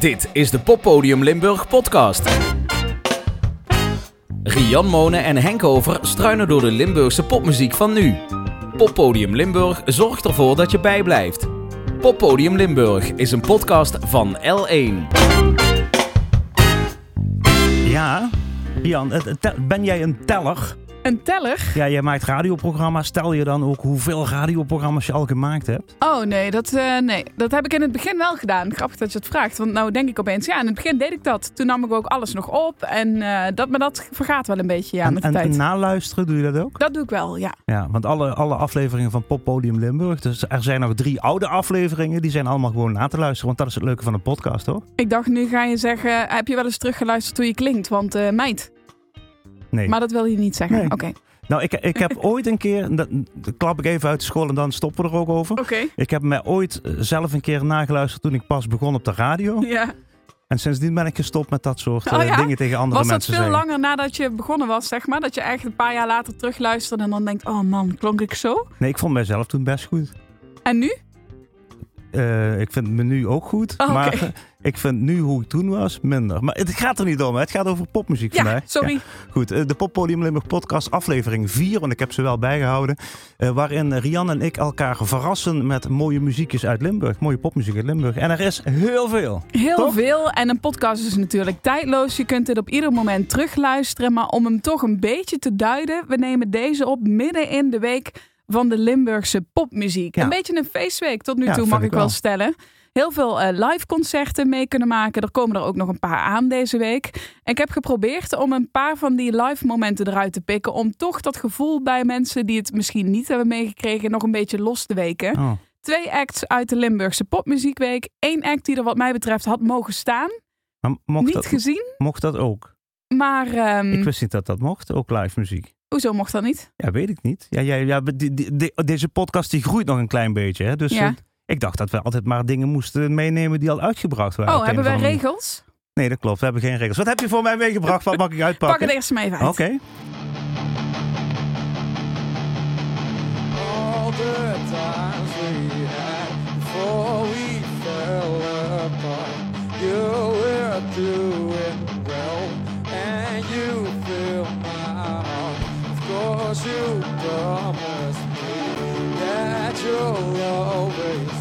Dit is de Poppodium Limburg podcast. Rian Monen en Henk Over struinen door de Limburgse popmuziek van nu. Poppodium Limburg zorgt ervoor dat je bijblijft. Poppodium Limburg is een podcast van L1. Ja, tel- ben jij een teller? Een teller? Ja, jij maakt radioprogramma's. Stel je dan ook hoeveel radioprogramma's je al gemaakt hebt? Oh nee dat, eh, nee, dat heb ik in het begin wel gedaan. Grappig dat je het vraagt. Want nou denk ik opeens, ja, in het begin deed ik dat. Toen nam ik ook alles nog op. En eh, dat, maar dat vergaat wel een beetje ja, en, met de en, tijd. en naluisteren, doe je dat ook? Dat doe ik wel, ja. Ja, want alle, alle afleveringen van Poppodium Limburg, dus er zijn nog drie oude afleveringen, die zijn allemaal gewoon na te luisteren. Want dat is het leuke van een podcast, hoor. Ik dacht, nu ga je zeggen, heb je wel eens teruggeluisterd hoe je klinkt? Want eh meid. Nee. Maar dat wil je niet zeggen. Nee. Oké. Nou, ik, ik heb ooit een keer, dat, klap ik even uit de school en dan stoppen we er ook over. Oké. Ik heb mij ooit eh, zelf een keer nageluisterd toen ik pas begon op de radio. Ja. En sindsdien ben ik gestopt met dat soort Oh eh, ja? dingen tegen andere Was dat mensen veel zeggen. langer nadat je begonnen was, zeg maar? Dat je echt een paar jaar later terugluisterde en dan denkt, oh man, klonk ik zo? Nee, ik vond mijzelf toen best goed. En nu? Eh, ik vind me nu ook goed. Oh. Maar ik vind nu hoe ik toen was minder. Maar het gaat er niet om. hè. Het gaat over popmuziek Ja, vandaag. sorry. Ja, goed, eh, de Poppodium Limburg podcast aflevering 4. Want ik heb ze wel bijgehouden. eh, waarin Rian en ik elkaar verrassen met mooie muziekjes uit Limburg. Mooie popmuziek uit Limburg. En er is heel veel. Heel Toch? veel. En een podcast is natuurlijk tijdloos. Je kunt dit op ieder moment terugluisteren. Maar om hem toch een beetje te duiden, we nemen deze op midden in de week van de Limburgse popmuziek. Ja. Een beetje een feestweek tot nu Ja, toe, mag ik ik wel wel. stellen. Heel veel eh, live concerten mee kunnen maken. Er komen er ook nog een paar aan deze week. En ik heb geprobeerd om een paar van die live momenten eruit te pikken. Om toch dat gevoel bij mensen die het misschien niet hebben meegekregen nog een beetje los te weken. Oh. Twee acts uit de Limburgse Popmuziekweek. Eén act die er wat mij betreft had mogen staan. Maar mocht, niet dat, gezien. mocht dat ook? Maar ehm, Ik wist niet dat dat mocht. Ook live muziek. Hoezo mocht dat niet? Ja, weet ik niet. Ja, ja, ja, die- die- die- deze podcast die groeit nog een klein beetje. Hè? Dus Ja. eh, ik dacht dat we altijd maar dingen moesten meenemen die al uitgebracht waren. Oh, hebben wij regels? Nee, dat klopt. We hebben geen regels. Wat heb je voor mij meegebracht? Wat mag ik Pak uitpakken? het eerst maar even uit. Oké. all the times you promised me that you'll always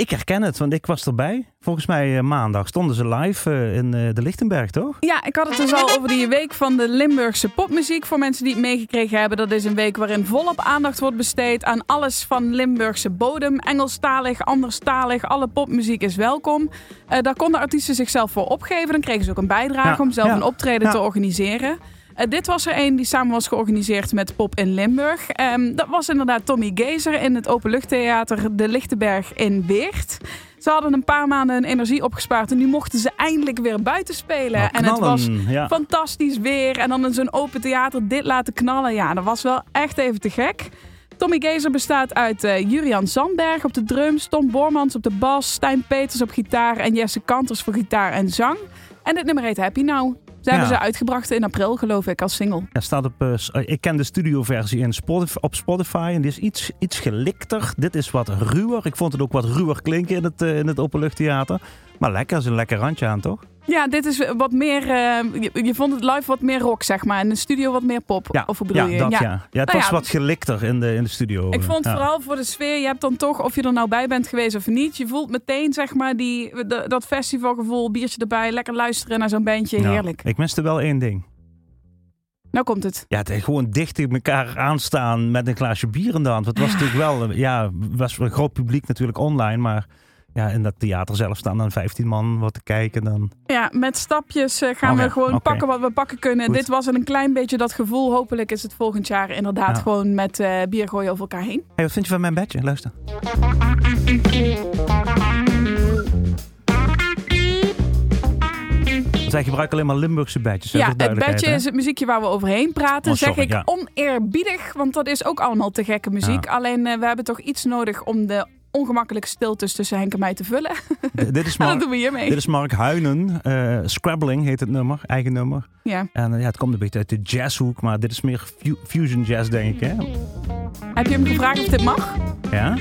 ik herken het, want ik was erbij. Volgens mij eh, maandag stonden ze live eh, in eh, de Lichtenberg, toch? Ja, ik had het dus al over die week van de Limburgse popmuziek. Voor mensen die het meegekregen hebben, dat is een week waarin volop aandacht wordt besteed aan alles van Limburgse bodem. Engelstalig, anderstalig, alle popmuziek is welkom. Eh, daar konden artiesten zichzelf voor opgeven. Dan kregen ze ook een bijdrage Ja, om zelf ja, een optreden ja. te organiseren. Eh, dit was er een die samen was georganiseerd met Pop in Limburg. Ehm, dat was inderdaad Tommy Gezer in het Openluchttheater De Lichtenberg in Weert. Ze hadden een paar maanden hun energie opgespaard en nu mochten ze eindelijk weer buiten spelen. Nou, en het was ja. fantastisch weer. En dan in zo'n open theater dit laten knallen. Ja, dat was wel echt even te gek. Tommy Gezer bestaat uit eh Jurian Zandberg op de drums, Tom Bormans op de bas, Stijn Peters op gitaar en Jesse Kanters voor gitaar en zang. En dit nummer heet Happy Now. Ze hebben ze uitgebracht in april, geloof ik, als single. Ja, staat op, eh, eh, ik ken de studioversie in Spotify, op Spotify en die is iets, iets gelikter. Dit is wat ruwer. Ik vond het ook wat ruwer klinken in het, eh, in het openluchttheater. Maar lekker, is een lekker randje aan, toch? Ja, dit is wat meer. eh, je, je vond het live wat meer rock, zeg maar. En de studio wat meer pop. Ja, of hoe bedoel ja, je? dat ja. ja. het Nou was wat gelikter in de, in de studio. Ik vond vooral voor de sfeer, je hebt dan toch, of je er nou bij bent geweest of niet, je voelt meteen zeg maar die, de- dat festivalgevoel, biertje erbij, lekker luisteren naar zo'n bandje, Ja. heerlijk. Ik miste wel één ding. Nou komt het. Ja, het gewoon dicht tegen elkaar aanstaan met een glaasje bier in de hand. Het was natuurlijk wel, ja, was een groot publiek natuurlijk online, maar ja, in dat theater zelf staan dan 15 man wat te kijken. Dan... Ja, met stapjes eh, gaan we gewoon oké. pakken wat we pakken kunnen. Goed. Dit was een klein beetje dat gevoel. Hopelijk is het volgend jaar inderdaad Ja. gewoon met eh, bier gooien over elkaar heen. Hey, wat vind je van mijn bedje? Luister. Zij gebruiken alleen maar Limburgse bedjes. hè, Ja, het bedje is het muziekje waar we overheen praten. Oh, sorry, zeg ik ja. oneerbiedig, want dat is ook allemaal te gekke muziek. Alleen eh, we hebben toch iets nodig om de ongemakkelijke stiltes tussen Henk en mij te vullen. D- dit, is En dat Mark, doen we hiermee. dit is Mark Huinen. eh, Scrabbling heet het nummer, eigen nummer. Ja. En eh, ja, het komt een beetje uit de jazzhoek, maar dit is meer fu- fusion jazz, denk ik. Hè? Heb je hem gevraagd of dit mag? Ja?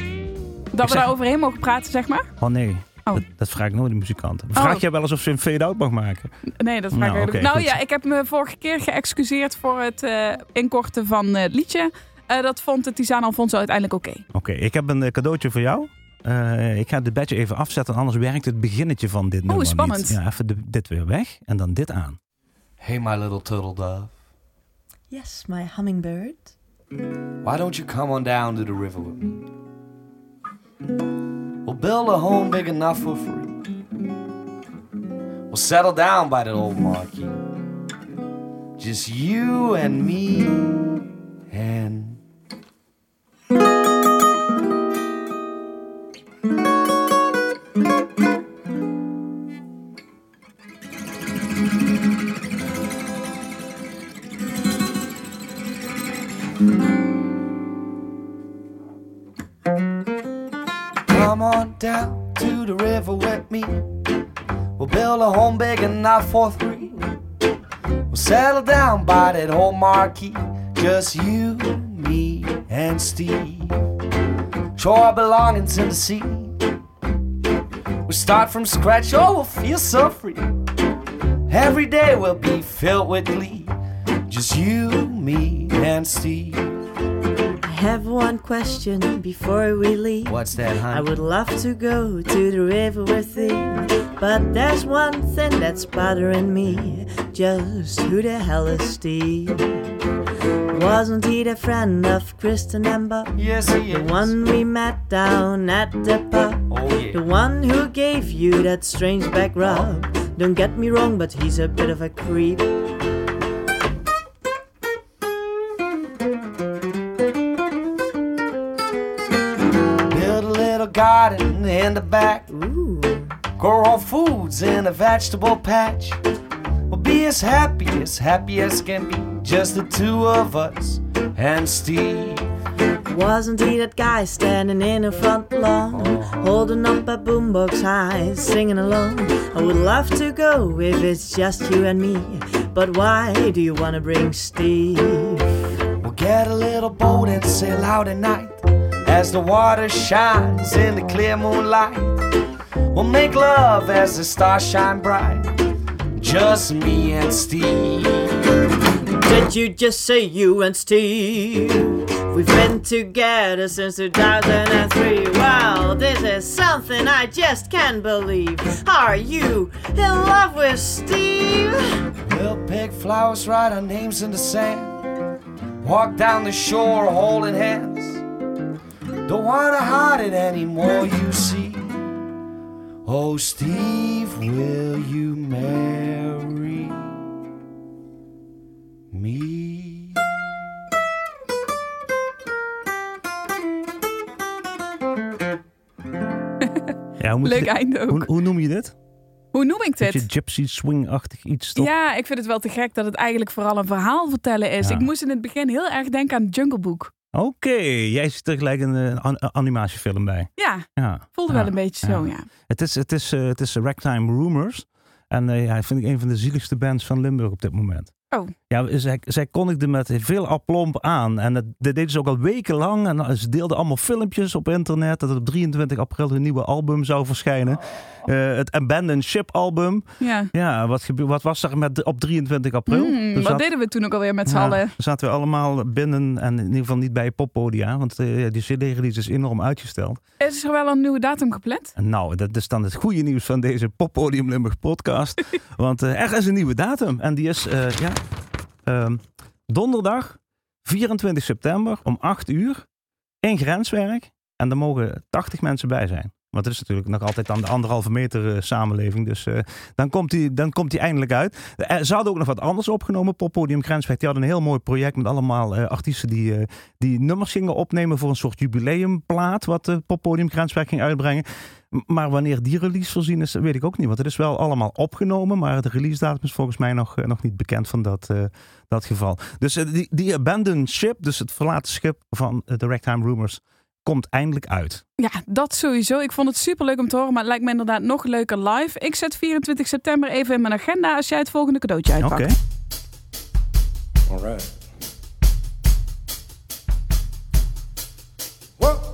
Dat we daar overheen mogen praten, zeg maar? Oh nee. Oh. Dat, dat vraag ik nooit de muzikanten. Vraag Oh. jij wel eens of ze een fade-out mag maken? Nee, dat vraag Nou, ik oké, Nou goed. ja, ik heb me vorige keer geëxcuseerd voor het eh, inkorten van het liedje. Eh, dat vond het Tizaan Alfonso uiteindelijk oké. Oké, ik heb een eh, cadeautje voor jou. Eh, ik ga dit bedje even afzetten, anders werkt het beginnetje van dit nummer spannend. niet. Ja, even de- dit weer weg en dan dit aan. Hey, my little turtle dove, Yes, my hummingbird. why don't you come on down to the river with me? We'll build a home big enough for free. We'll settle down by that old marquee. Just you and me and. For three. We'll settle down by that old marquee. Just you, me, and Steve. Show our belongings in the sea. We start from scratch, oh, we'll feel so free. Every day will be filled with glee. Just you, me, and Steve. I have one question before we leave. What's that, honey? I would love to go to the river with thee, but there's one thing that's bothering me. Just who the hell is Steve? Wasn't he the friend of Kristen Bob? Yes, he The is. one we met down at the pub? Oh, yeah. The one who gave you that strange back rub? Don't get me wrong, but he's a bit of a creep. Build a little garden in the back. Ooh. Grow our foods in a vegetable patch. We'll be as happy, as happy as can be. Just the two of us and Steve. Wasn't he that guy standing in the front lawn, holding up a boombox high, singing along? I would love to go if it's just you and me, but why do you wanna bring Steve? We'll get a little boat and sail out at night. As the water shines in the clear moonlight, we'll make love as the stars shine bright. Just me and Steve. Did you just say you and Steve? We've been together since 2003. Well, this is something I just can't believe. Are you in love with Steve? We'll pick flowers, write our names in the sand. Walk down the shore holding hands. Don't wanna hide it anymore, you see. Oh, Steve, will you marry me? Ja, hoe, Leuk je einde ook. hoe, hoe noem je dit? Hoe noem ik Beetje dit? gypsy swing-achtig iets, toch? Ja, ik vind het wel te gek dat het eigenlijk vooral een verhaal vertellen is. Ja. Ik moest in het begin heel erg denken aan Jungle Book. Oké, jij ziet er gelijk een an- animatiefilm bij. Ja, Ja. voelde Ja, wel een beetje ja. zo, ja. Het is, het is, eh, het is Ragtime Rumors. En ja, vind ik een van de zieligste bands van Limburg op dit moment. Oh. Ja, zij, zij kondigde met veel aplomb aan. En dat, dat deden ze ook al wekenlang. En eh, ze deelden allemaal filmpjes op internet. Dat op 23 april een nieuwe album zou verschijnen. Eh, het Abandoned Ship album. ja. Ja, wat, gebe- wat was er met, op 23 april? Hmm, Er wat zat- deden we toen ook alweer met z'n ja, allen? zaten we allemaal binnen en in ieder geval niet bij poppodia. Want eh, die CD-release is enorm uitgesteld. Is er wel een nieuwe datum gepland? Nou, dat is dan het goede nieuws van deze Poppodium Limburg podcast. Want er is een nieuwe datum. En die is ja, ehm, donderdag 24 september om 8 uur in Grenswerk. En er mogen 80 mensen bij zijn. Want het is natuurlijk nog altijd aan de anderhalve meter eh, samenleving. Dus eh, dan, komt die, dan komt die eindelijk uit. Er ze hadden ook nog wat anders opgenomen. Poppodium Grensweg. Die hadden een heel mooi project met allemaal eh, artiesten die, eh, die nummers gingen opnemen voor een soort jubileumplaat. Wat de Poppodium Grensweg ging uitbrengen. Maar wanneer die release voorzien is, weet ik ook niet. Want het is wel allemaal opgenomen. Maar de release datum is volgens mij nog, eh, nog niet bekend van dat, eh, dat geval. Dus eh, die, die Abandoned Ship, dus het verlaten schip van eh, de Ragtime Rumors, komt eindelijk uit. Ja, dat sowieso. Ik vond het super leuk om te horen, maar het lijkt me inderdaad nog leuker live. Ik zet 24 september even in mijn agenda als jij het volgende cadeautje Oké. uitpakt. All right. One, two,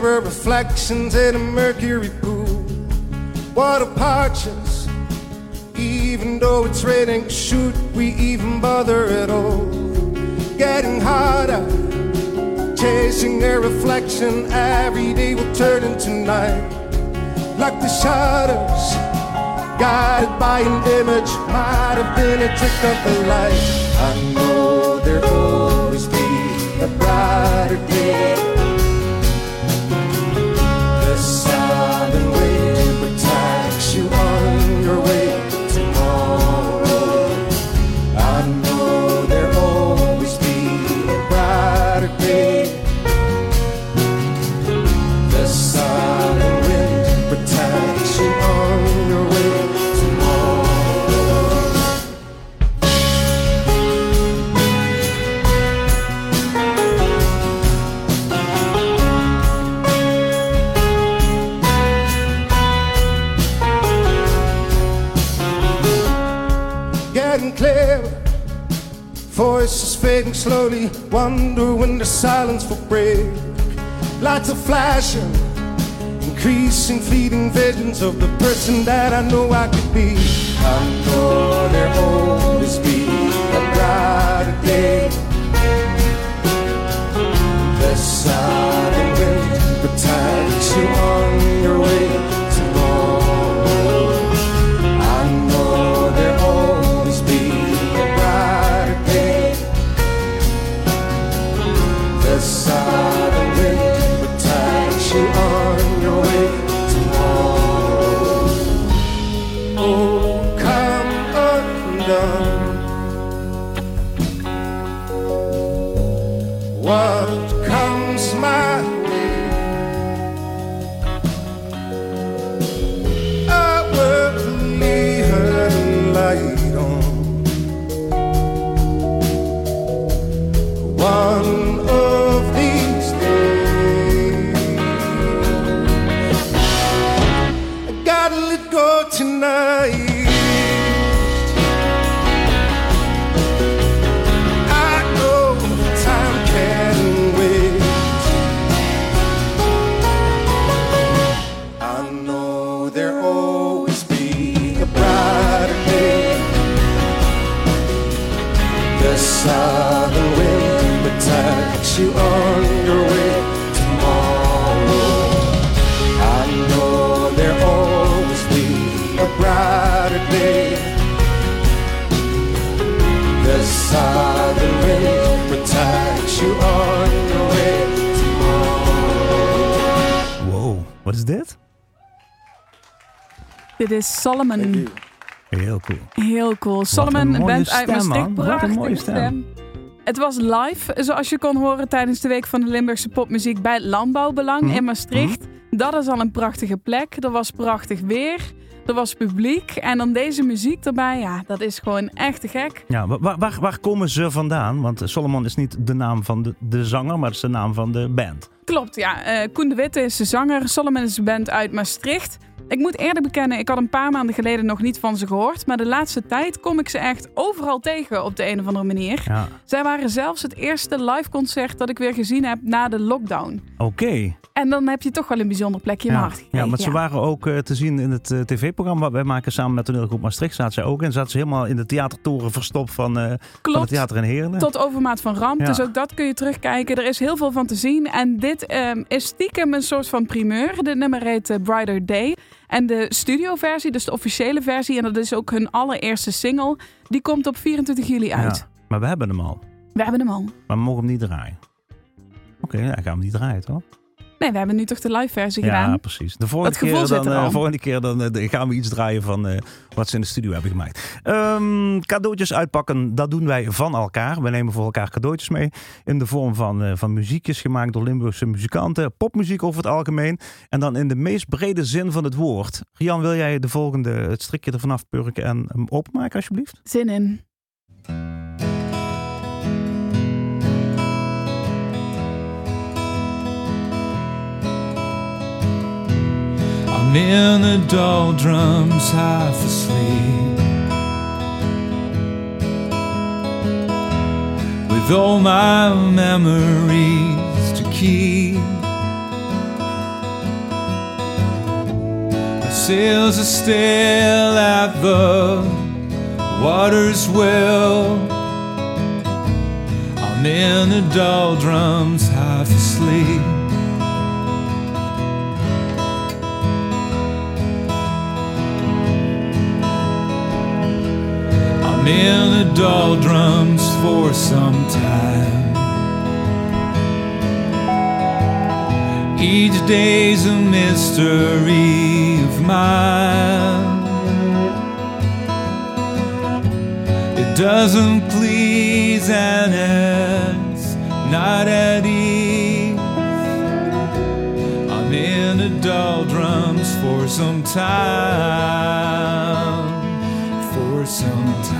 mirror reflections in a mercury pool. Water parches, even though it's raining, should we even bother at all? Getting harder, chasing a reflection every day will turn into night like the shadows guided by an image might have been a trick of the light i know there'll always be a brighter day Wonder when the silence will break. Lights are flashing, increasing, fleeting visions of the person that I know I could be. I know there'll always be a brighter day. done wat is dit? Dit is Solomon. Heel cool. Heel cool. Solomon, een uit Maastricht. man. Wat een Prachtige mooie stem. Het was live, zoals je kon horen tijdens de Week van de Limburgse Popmuziek bij het Landbouwbelang Mhm. in Maastricht. Dat is al een prachtige plek. Er was prachtig weer. Er was publiek. En dan deze muziek erbij. Ja, dat is gewoon echt te gek. Ja, wa- waar, waar, waar komen ze vandaan? Want Solomon is niet de naam van de, de zanger, maar het is de naam van de band. Klopt, ja. Eh, Koen de Witte is de zanger. Solomon is een band uit Maastricht. Ik moet eerlijk bekennen, ik had een paar maanden geleden nog niet van ze gehoord. Maar de laatste tijd kom ik ze echt overal tegen op de een of andere manier. Ja, Zij waren zelfs het eerste live concert dat ik weer gezien heb na de lockdown. oké. En dan heb je toch wel een bijzonder plekje in Ja, mijn hart gekregen. ja, maar ze waren ook eh, te zien in het eh, tv-programma wat wij maken samen met toneelgroep Maastricht. Zaten ze ook in. Zaten ze helemaal in de theatertoren verstopt van, eh, van het theater in Heerlen. Tot overmaat van ramp. Ja. Dus ook dat kun je terugkijken. Er is heel veel van te zien. En dit ehm, is stiekem een soort van primeur. Dit nummer heet Brighter Day. En de studioversie, dus de officiële versie, en dat is ook hun allereerste single, die komt op 24 juli uit. Ja, maar we hebben hem al. We hebben hem al. Maar we mogen hem niet draaien. Oké, ja, gaan we hem niet draaien, toch? Nee, we hebben nu toch de live versie Ja, gedaan. precies. De volgende Dat gevoel keer zit dan, eh, volgende keer dan eh, gaan we iets draaien van eh, wat ze in de studio hebben gemaakt. Ehm, cadeautjes uitpakken, dat doen wij van elkaar. We nemen voor elkaar cadeautjes mee in de vorm van, van muziekjes gemaakt door Limburgse muzikanten. Popmuziek over het algemeen. En dan in de meest brede zin van het woord. Rian, wil jij de volgende, het strikje er vanaf purken en hem openmaken alsjeblieft? Zin in. I'm in the doldrums, half asleep. With all my memories to keep. My sails are still at the water's well. I'm in the doldrums, half asleep. In the doldrums for some time. Each day's a mystery of mine. It doesn't please and it's not at ease. I'm in the doldrums for some time. For some time.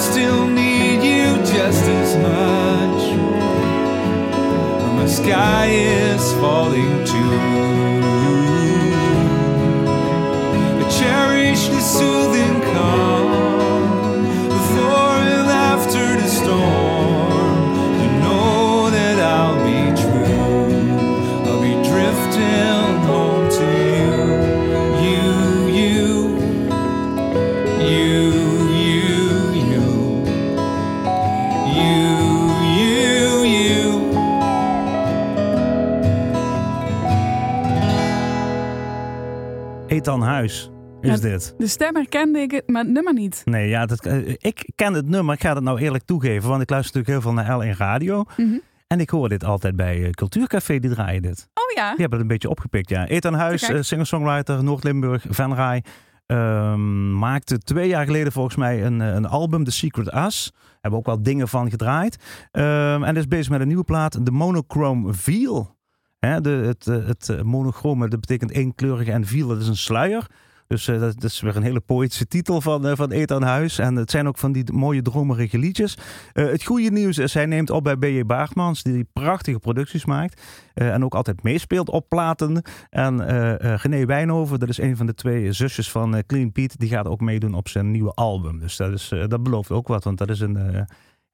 Still need you just as much. My sky is falling too. Ethan Huis is Ja, dit. De stem herkende ik, het, maar het nummer niet. Nee, ja, dat, eh, ik ken het nummer. Ik ga het nou eerlijk toegeven. Want ik luister natuurlijk heel veel naar L1 Radio. Mhm. En ik hoor dit altijd bij eh, Cultuurcafé. Die draaien dit. Oh ja. Die hebben het een beetje opgepikt, ja. Ethan Huis, eh, singer-songwriter, Noord-Limburg, Van Rij. ehm, maakte twee jaar geleden volgens mij een, een album, The Secret Us. Hebben ook wel dingen van gedraaid. Ehm, en is bezig met een nieuwe plaat, de Monochrome Veel. De, het, eh, het eh, monochrome, dat betekent eenkleurige en viel, dat is een sluier. Dus eh, dat, is weer een hele poëtische titel van, eh, van Ethan Huis. En het zijn ook van die mooie dromerige liedjes. Het goede nieuws is, hij neemt op bij B.J. Baartmans, die prachtige producties maakt. en ook altijd meespeelt op platen. En René Wijnhoven, dat is een van de twee zusjes van Clean Pete, die gaat ook meedoen op zijn nieuwe album. Dus dat, is, dat belooft ook wat, want dat is een,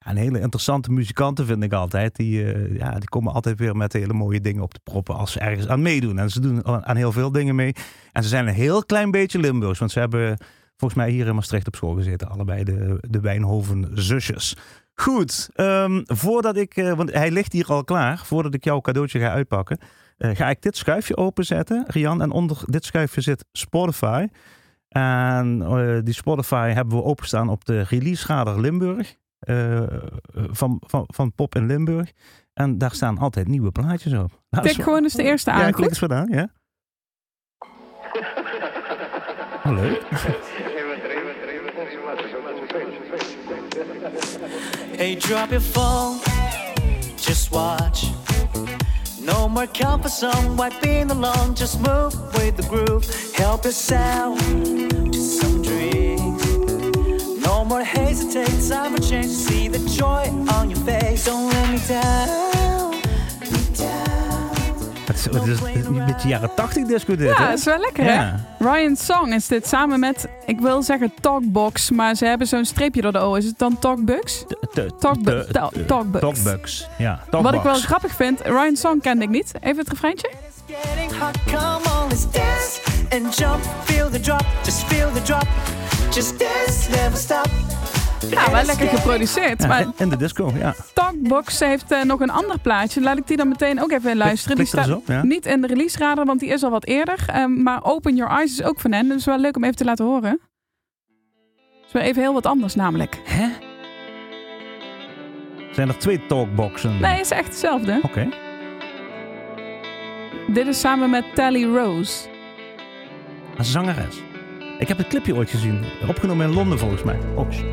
een hele interessante muzikanten, vind ik altijd. Die, eh, ja, die komen altijd weer met hele mooie dingen op de proppen als ze ergens aan meedoen. En ze doen aan heel veel dingen mee. En ze zijn een heel klein beetje Limburgs, want ze hebben volgens mij hier in Maastricht op school gezeten. Allebei de, de Wijnhoven zusjes. Goed, ehm, voordat ik, eh, want hij ligt hier al klaar, voordat ik jouw cadeautje ga uitpakken, eh, ga ik dit schuifje openzetten, Rian. En onder dit schuifje zit Spotify. En die Spotify hebben we openstaan op de release radar Limburg. Eh, van, van, van Pop in Limburg. En daar staan altijd nieuwe plaatjes op. Nou, Klik zo- gewoon eens de eerste Ja, aan. klik Goed? eens vandaan, ja. Oh, leuk. Hey, drop your phone, just watch. No more comfort zone, wiping alone, just move with the groove. Help yourself to some. No more hesitate, time for change. See the joy on your face. Don't let me down, me down. Het is, het is een beetje jaren 80 disco dit, Ja, hè? is wel lekker Ja. hè? Ryan Song is dit samen met, ik wil zeggen Talkbox, maar ze hebben zo'n streepje door de O. Is het dan Talkbugs? Talkbu- ta- Talkbugs. Talkbugs. Ja, Wat ik wel grappig vind, Ryan Song kende ik niet. Even het refreintje. It's getting hot, come on, let's dance and jump. Feel the drop, just feel the drop. Just dance, never stop. Ja, wel lekker geproduceerd. Ja, Maar in- in de disco, ja. Talkbox heeft eh, nog een ander plaatje. Laat ik die dan meteen ook even luisteren. Die klik er staat op, ja. niet in de release radar, want die is al wat eerder. Ehm, maar Open Your Eyes is ook van hen. Dus wel leuk om even te laten horen. is weer even heel wat anders namelijk. Hè? Zijn er twee talkboxen? Nee, is echt hetzelfde. Oké. Dit is samen met Tally Rose. Een zangeres. Ik heb het clipje ooit gezien. Opgenomen in Londen volgens mij. Oh, shit.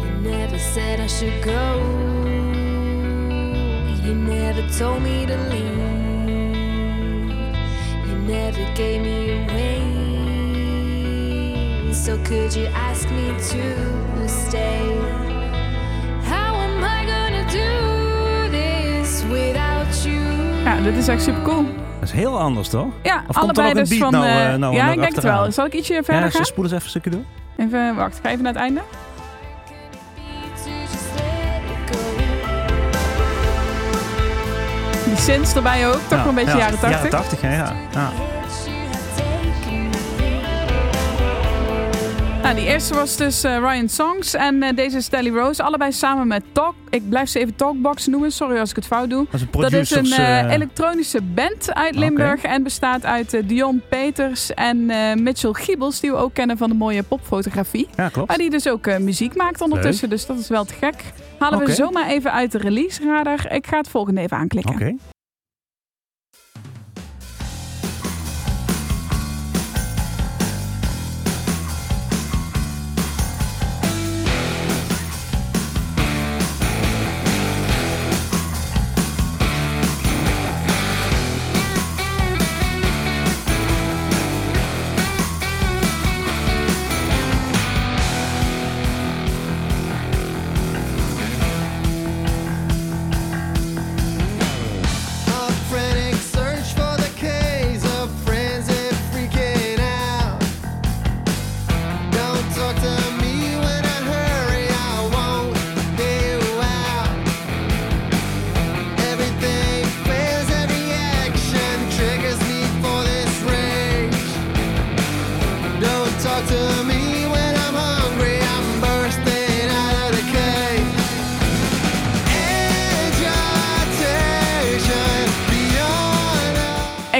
You never said I should go. You never told me to leave. You never gave me away. So could you ask me to stay? Ja, dit is echt super cool. Dat is heel anders, toch? Ja, Of komt er allebei nog een dus beat van... nou, eh, nou ja, ik denk het wel. Zal ik ietsje verder Ja, gaan? spoel eens even een stukje door. Even, wacht, ga even naar het einde. Die synths erbij ook, toch Ja, wel een beetje ja, jaren 80. Jaren 80, hè, ja. ja. Nou, die eerste was dus eh, Ryan Songs en eh, deze is Rose. Allebei samen met Talk. Ik blijf ze even Talkbox noemen. Sorry als ik het fout doe. Dat is een Dat is producers... een eh, elektronische band uit Oké. Limburg en bestaat uit Dion Peters en Mitchell Giebels, die we ook kennen van de mooie popfotografie. Ja, klopt. Maar die dus ook muziek maakt ondertussen, dus dat is wel te gek. Halen we zomaar even uit de release radar. Ik ga het volgende even aanklikken. Oké.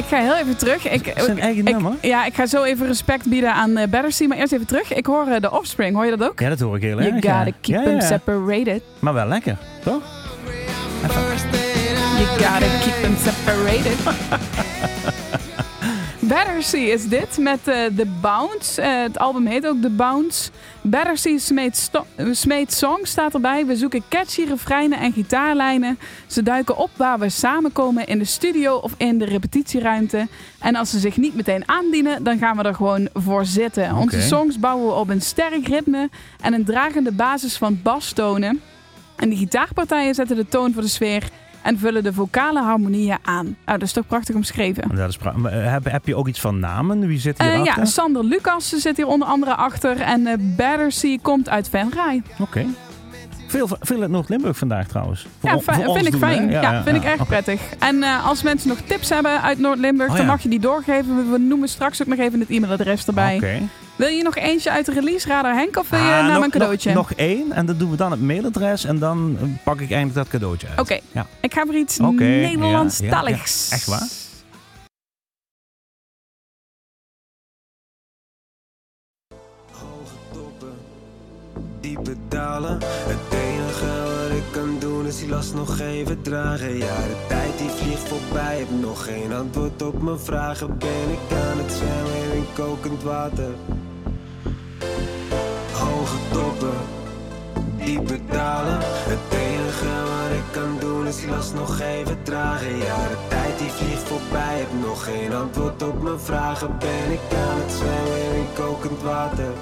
Ga heel even terug. Ik, Zijn eigen ik- nummer? Ja, ik ga zo even respect bieden aan uh, Battersea. Maar eerst even terug. Ik hoor eh, de Offspring. Hoor je dat ook? Ja, dat hoor ik heel You erg. gotta ja. keep Ja, them separated. Maar wel lekker, toch? You gotta keep them separated. Battersea is dit met eh The Bounce. Eh, het album heet ook The Bounce. Battersea smeet, Song staat erbij. We zoeken catchy refreinen en gitaarlijnen. Ze duiken op waar we samenkomen in de studio of in de repetitieruimte. En als ze zich niet meteen aandienen, dan gaan we er gewoon voor zitten. Onze songs bouwen we op een sterk ritme en een dragende basis van bastonen. En de gitaarpartijen zetten de toon voor de sfeer en vullen de vocale harmonieën aan. Nou, dat is toch prachtig omschreven. Dat is eh, heb, heb je ook iets van namen? Wie zit Eh, hierachter? ja, Sander Lucas zit hier onder andere achter. En eh Battersea komt uit Venray. Oké. Veel, veel uit Noord-Limburg vandaag trouwens. Voor Ja, voor vind ik doen, fijn. Ja, vind ik echt oké. prettig. En eh, als mensen nog tips hebben uit Noord-Limburg, Oh, dan mag je die doorgeven. We- We noemen straks ook nog even het e-mailadres erbij. Oké. Wil je nog eentje uit de release radar Henk of wil je Ah, naar nog, mijn cadeautje? Nog, nog één en dan doen we dan het mailadres en dan eh, pak ik eindelijk dat cadeautje uit. Oké, Ja. ik ga voor iets ja, Nederlandstaligs. ja, ja. Echt waar? Hoge toppen, diepe dalen. Het enige wat ik kan doen is die last nog even dragen. Ja, de tijd die vliegt voorbij. Heb nog geen antwoord op mijn vragen. Ben ik aan het zwemmen in kokend water? Diepe dalen. Het enige wat ik kan doen is last nog even dragen. Ja, de tijd die vliegt voorbij. Heb nog geen antwoord op mijn vragen. Ben ik aan het zwemmen in kokend water?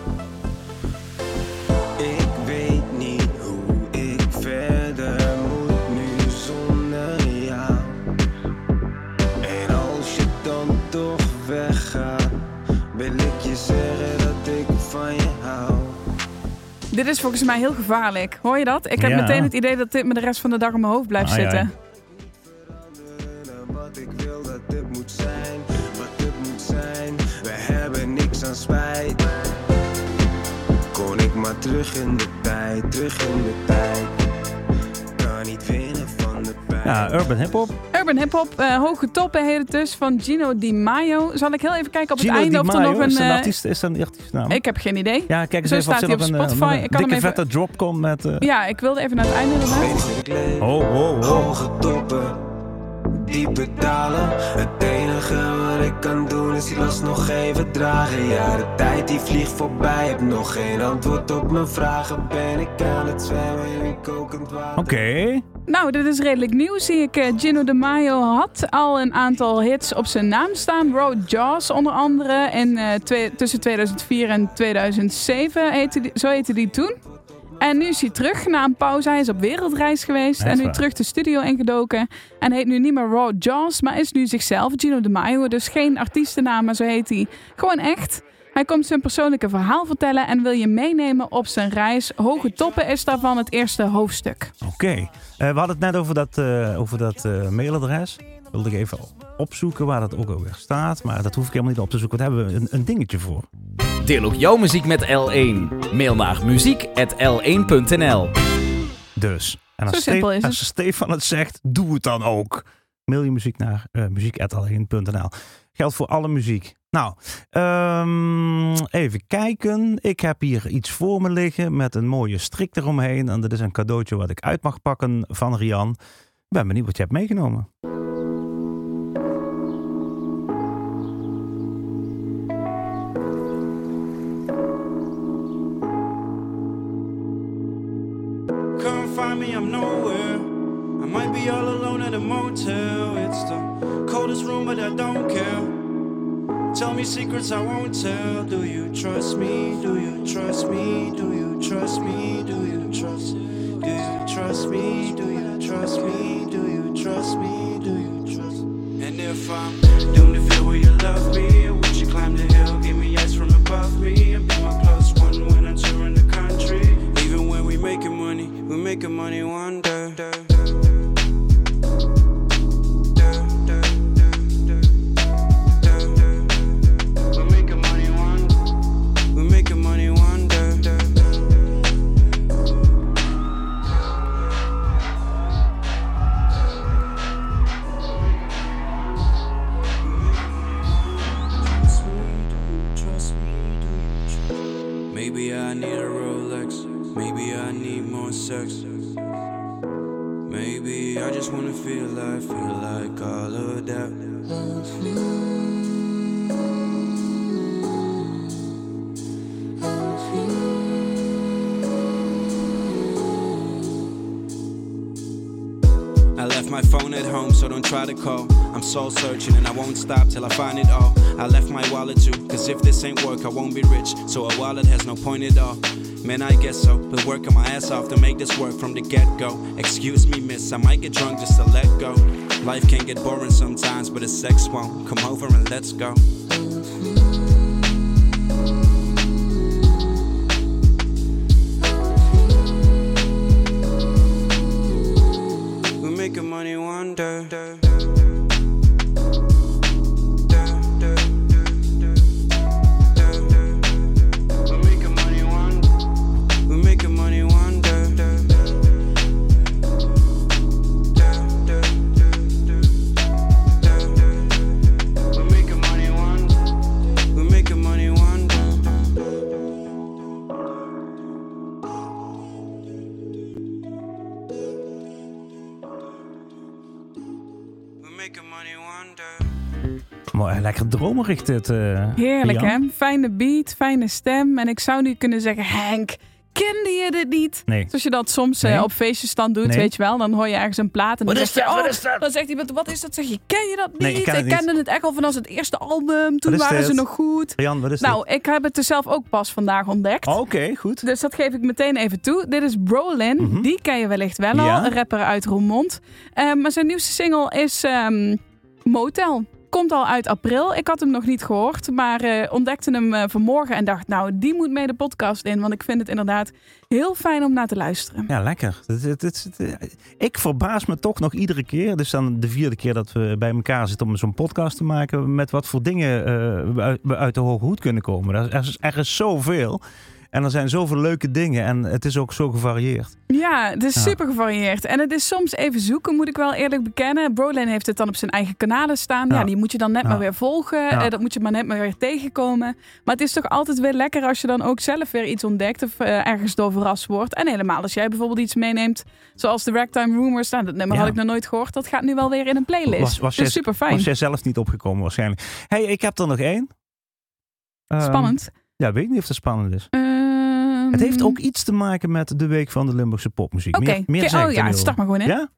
Dit is volgens mij heel gevaarlijk. Hoor je dat? Ik heb Ja. meteen het idee dat dit me de rest van de dag in mijn hoofd blijft ai. zitten. En wat ik wil dat dit moet zijn, wat dit moet zijn. We hebben niks aan spijt. Kon ik maar terug in de tijd, terug in de tijd. Ja, Urban Hip Hop. Urban Hip Hop, eh, Hoge Toppen heet het dus, van Gino Di Maio. Zal ik heel even kijken op Gino het einde Di of er Maio, nog een... Is dat een eh, artiest, is dat een artiestnaam? ik heb geen idee. ja, kijk eens Zo even staat hij op eh, Spotify. een Ik kan hem dikke even- vette drop komt met... eh, Ja, ik wilde even naar het einde inderdaad. Oh, oh, oh. Hoge toppen, diepe dalen. Het enige wat ik kan doen is die last nog even dragen. Ja, de tijd die vliegt voorbij. Heb nog geen antwoord op mijn vragen. Ben ik aan het zwemmen in kokend water? Oké. Nou, dit is redelijk nieuw, zie ik. Eh, Gino Di Maio had al een aantal hits op zijn naam staan. Road Jaws onder andere. En eh, twee- tussen 2004 en 2007, heette die, zo heette die toen. En nu is hij terug na een pauze. Hij is op wereldreis geweest. En nu waar? terug de studio ingedoken. En heet nu niet meer Road Jaws, maar is nu zichzelf. Gino Di Maio. Dus geen artiestennaam, maar zo heet hij. Gewoon echt. Hij komt zijn persoonlijke verhaal vertellen en wil je meenemen op zijn reis. Hoge toppen is daarvan het eerste hoofdstuk. Oké. Eh, we hadden het net over dat, eh, over dat eh, mailadres. Wilde ik even opzoeken waar dat ook alweer staat. Maar dat hoef ik helemaal niet op te zoeken. Daar hebben we een, een dingetje voor. Deel ook jouw muziek met L1. Mail naar muziek.l1.nl Dus. En Zo als, simpel Ste- is het. als Stefan het zegt, doe het dan ook. Mail je muziek naar uh, muziek.l1.nl. Geldt voor alle muziek. Nou, ehm, even kijken. Ik heb hier iets voor me liggen met een mooie strik eromheen. En dat is een cadeautje wat ik uit mag pakken van Rian. Ik ben benieuwd wat je hebt meegenomen. Tell me secrets I won't tell. Do you trust me? Do you trust me? Do you trust me? Do you trust? Do you trust me? Do you trust me? Do you trust me? Do you trust? And if I'm doomed to feel where you love me, would you climb the hill, give me ice from above me, and be my plus one when I'm touring the country? Even when we making money, we making money one my phone at home, so don't try to call. I'm soul searching and I won't stop till I find it all. I left my wallet too, cause if this ain't work, I won't be rich. So a wallet has no point at all. Man, I guess so. Been working my ass off to make this work from the get go. Excuse me, miss, I might get drunk just to let go. Life can get boring sometimes, but the sex won't. Come over and let's go. Dromerig dit. eh, Heerlijk hè? Fijne beat, fijne stem. En ik zou nu kunnen zeggen, Henk, kende je dit niet? Nee. Zoals je dat soms eh, op feestjes dan doet, Nee. weet je wel. Dan hoor je ergens een plaat en dan Wat zeg je, oh, is dat? dan zegt iemand, wat is dat? Zeg je, ken je dat niet? Nee, ik ken niet. kende het echt al vanaf het eerste album. Toen waren dit? ze nog goed. Rian, wat is Nou, ik heb het er zelf ook pas vandaag ontdekt. Oh, Oké, goed. Dus dat geef ik meteen even toe. Dit is Brolin. Mhm. Die ken je wellicht wel al. Een rapper uit Roermond. Eh, maar zijn nieuwste single is ehm, Motel. Komt al uit april. Ik had hem nog niet gehoord. Maar eh, ontdekte hem eh, vanmorgen en dacht... nou, die moet mee de podcast in. Want ik vind het inderdaad heel fijn om naar te luisteren. Ja, lekker. Het- ik verbaas me toch nog iedere keer. Dus dan de vierde keer dat we bij elkaar zitten om zo'n podcast te maken. Met wat voor dingen eh, we uit, we uit de hoge hoed kunnen komen. Er is, er is zoveel. En er zijn zoveel leuke dingen. En het is ook zo gevarieerd. Ja, het is Ja. super gevarieerd. En het is soms even zoeken, moet ik wel eerlijk bekennen. Brolin heeft het dan op zijn eigen kanalen staan. Ja, Ja. die moet je dan net Ja. maar weer volgen. Eh, dat moet je maar net maar weer tegenkomen. Maar het is toch altijd weer lekker als je dan ook zelf weer iets ontdekt. Of eh, ergens door verrast wordt. En helemaal als jij bijvoorbeeld iets meeneemt. Zoals de Ragtime Rumors. Nou, dat nummer had ik nog nooit gehoord. Dat gaat nu wel weer in een playlist. Was, was, dus jij, super fijn. was jij zelf niet opgekomen waarschijnlijk. hey, ik heb er nog één. Ehm, Spannend. ja, weet niet of het spannend is. Ehm, Het heeft ook iets te maken met de week van de Limburgse popmuziek. Oké, Meer, meer oh ja, start maar gewoon in. Ja?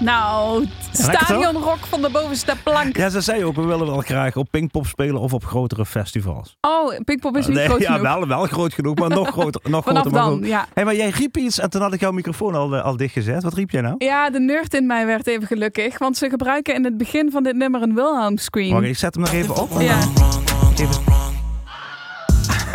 Nou, stadionrock van de bovenste plank. Ja, ze zei ook, we willen wel graag op Pinkpop spelen of op grotere festivals. Oh, Pinkpop is niet Nee, groot ja, genoeg. wel, wel groot genoeg, maar nog groter. Nog Vanaf groter dan, ja. Hey, maar jij riep iets en toen had ik jouw microfoon al, eh, al dichtgezet. Wat riep jij nou? Ja, de nerd in mij werd even gelukkig. Want ze gebruiken in het begin van dit nummer een Wilhelm scream. Wacht, ik zet hem nog even op. Ja. Even-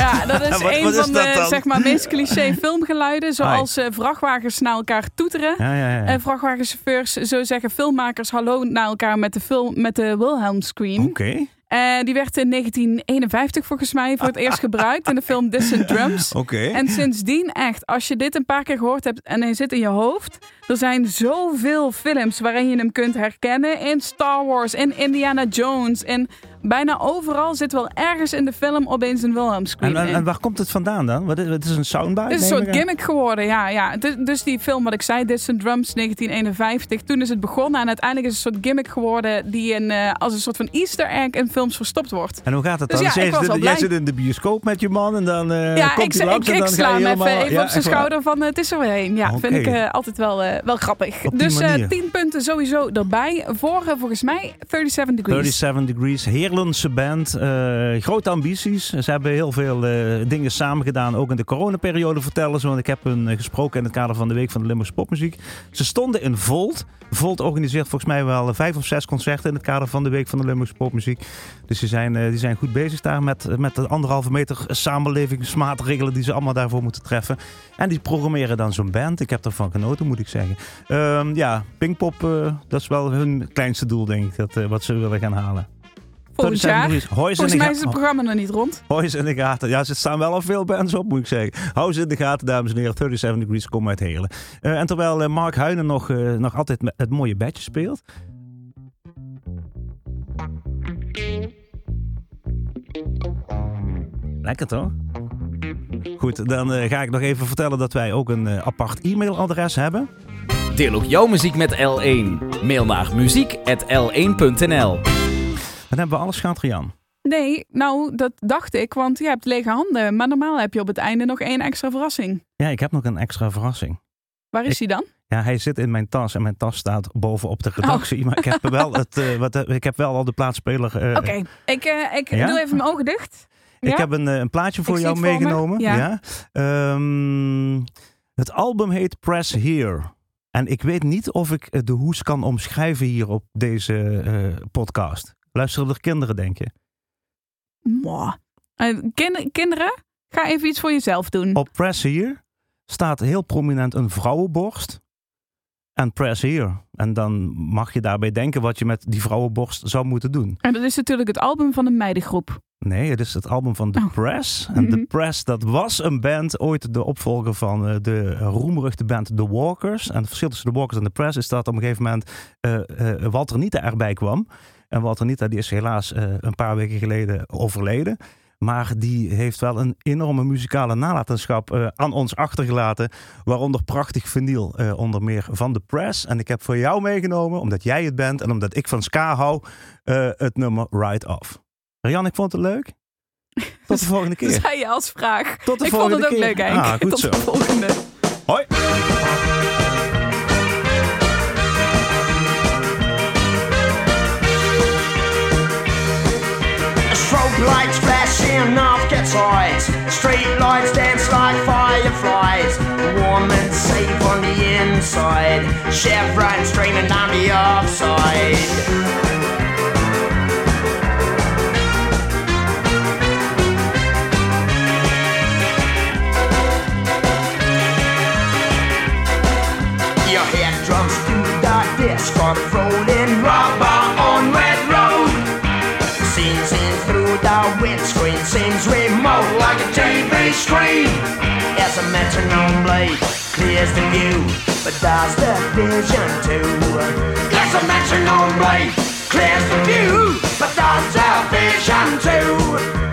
Ja, dat is Wat- een wat van de dan? zeg maar, meest cliché filmgeluiden. Zoals eh, vrachtwagens naar elkaar toeteren. Ja, ja, ja. En vrachtwagenchauffeurs, zo zeggen filmmakers hallo naar elkaar met de, film, met de Wilhelm scream. Oké. Eh, die werd in 1951 volgens mij voor het eerst gebruikt in de film Distant Drums. Oké. En sindsdien echt, als je dit een paar keer gehoord hebt en hij zit in je hoofd. Er zijn zoveel films waarin je hem kunt herkennen. In Star Wars, in Indiana Jones. En bijna overal zit wel ergens in de film opeens een Wilhelm scream En, en, waar komt het vandaan dan? Wat is, het is een soundbite? Het is een soort gimmick geworden, ja. ja. Dus, dus die film wat ik zei, Distant Drums 1951. Toen is het begonnen en uiteindelijk is het een soort gimmick geworden... die in, eh, als een soort van easter egg in films verstopt wordt. En hoe gaat het Dus dan? ja, jij, zit, jij zit in de bioscoop met je man en dan eh ja, komt ik, hij langs ik, en ik dan sla hem even, helemaal... even Ja, op zijn schouder van eh, het is er weer heen. Ja, vind ik altijd wel, wel grappig. Op die Dus eh, manier. 10 punten sowieso erbij. Voor volgens mij 37 Degrees. 37 Degrees, Heerlense band, eh, grote ambities. Ze hebben heel veel eh, dingen samen gedaan, ook in de coronaperiode vertellen ze. Want ik heb hun eh, gesproken in het kader van de Week van de Limburgse Popmuziek. Ze stonden in Volt. Volt organiseert volgens mij wel vijf of zes concerten in het kader van de Week van de Limburgse Popmuziek. Dus die zijn, die zijn goed bezig daar met, met de anderhalve meter samenlevingsmaatregelen die ze allemaal daarvoor moeten treffen. En die programmeren dan zo'n band. Ik heb ervan genoten, moet ik zeggen. Ehm, ja, Pinkpop, dat is wel hun kleinste doel, denk ik, dat, wat ze willen gaan halen. Volgend 37 jaar. Hoi Volgens de mij is het programma nog niet rond. Ze in de gaten. Ja, ze staan wel al veel bands op, moet ik zeggen. Hou ze in de gaten, dames en heren. 37 Degrees, kom uit Helen. Eh, en terwijl eh, Mark Huinen nog, eh, nog altijd het mooie bedje speelt. Lekker toch? Goed, dan ga ik nog even vertellen dat wij ook een apart e-mailadres hebben. Deel ook jouw muziek met L1. Mail naar muziek.l1.nl Dan hebben we alles gehad, Rian. Nee, nou, dat dacht ik, want je hebt lege handen. Maar normaal heb je op het einde nog één extra verrassing. Ja, ik heb nog een extra verrassing. Waar is Ik- die dan? Ja, hij zit in mijn tas en mijn tas staat bovenop de redactie. Maar ik heb wel, het, eh, wat, eh, ik heb wel al de plaatspeler. eh, Oké, ik, ik Ja? doe even mijn ogen dicht. Ik Ja? heb een, een plaatje voor Ik jou voor meegenomen. Ja. Ehm, het album heet Press Here. En ik weet niet of ik de hoes kan omschrijven hier op deze podcast. Luisteren er kinderen, denk je? Mwah. Eh, kin- kinderen, ga even iets voor jezelf doen. Op Press Here staat heel prominent een vrouwenborst. En Press Here. En dan mag je daarbij denken wat je met die vrouwenborst zou moeten doen. En dat is natuurlijk het album van een meidengroep. Nee, het is het album van The Oh. Press. En The Mhm. Press, dat was een band, ooit de opvolger van eh, de roemruchte band The Walkers. En het verschil tussen The Walkers en The Press is dat op een gegeven moment eh, Walter Nieta erbij kwam. En Walter Nieta die is helaas eh, een paar weken geleden overleden. Maar die heeft wel een enorme muzikale nalatenschap eh, aan ons achtergelaten. Waaronder prachtig vinyl, eh, onder meer van The Press. En ik heb voor jou meegenomen, omdat jij het bent en omdat ik van ska hou, het nummer Ride Off. Rian, ik vond het leuk. Tot de volgende Dat keer. zei je als vraag. Tot de ik vond volgende het ook keer. leuk. Ah, goed Tot zo. de volgende. Hoi. Lights flashing off sides. Street lights dance like fireflies. Warm and safe on the inside. Chevron streaming down the offside. Your head drums through the disc on rolling As a metronome blade clears the view, but does the vision too. As a metronome blade clears the view, but does the vision too.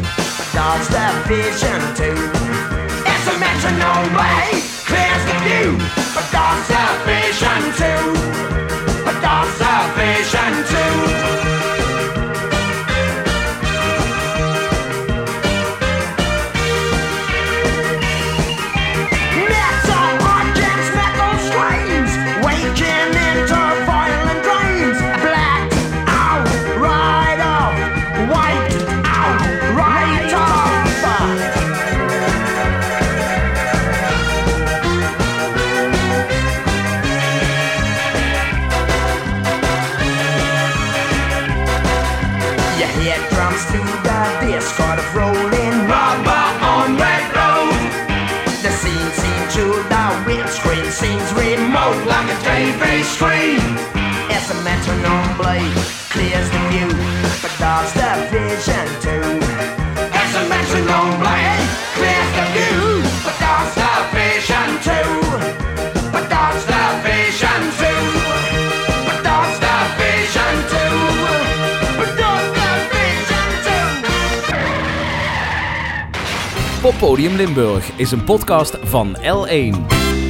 does the vision too. As a metronome way, clears the view, but does the vision too. Clears the view, but does the vision too. As a metronome blade clears the view, but too. But does the vision too. Poppodium Limburg is een podcast van L1.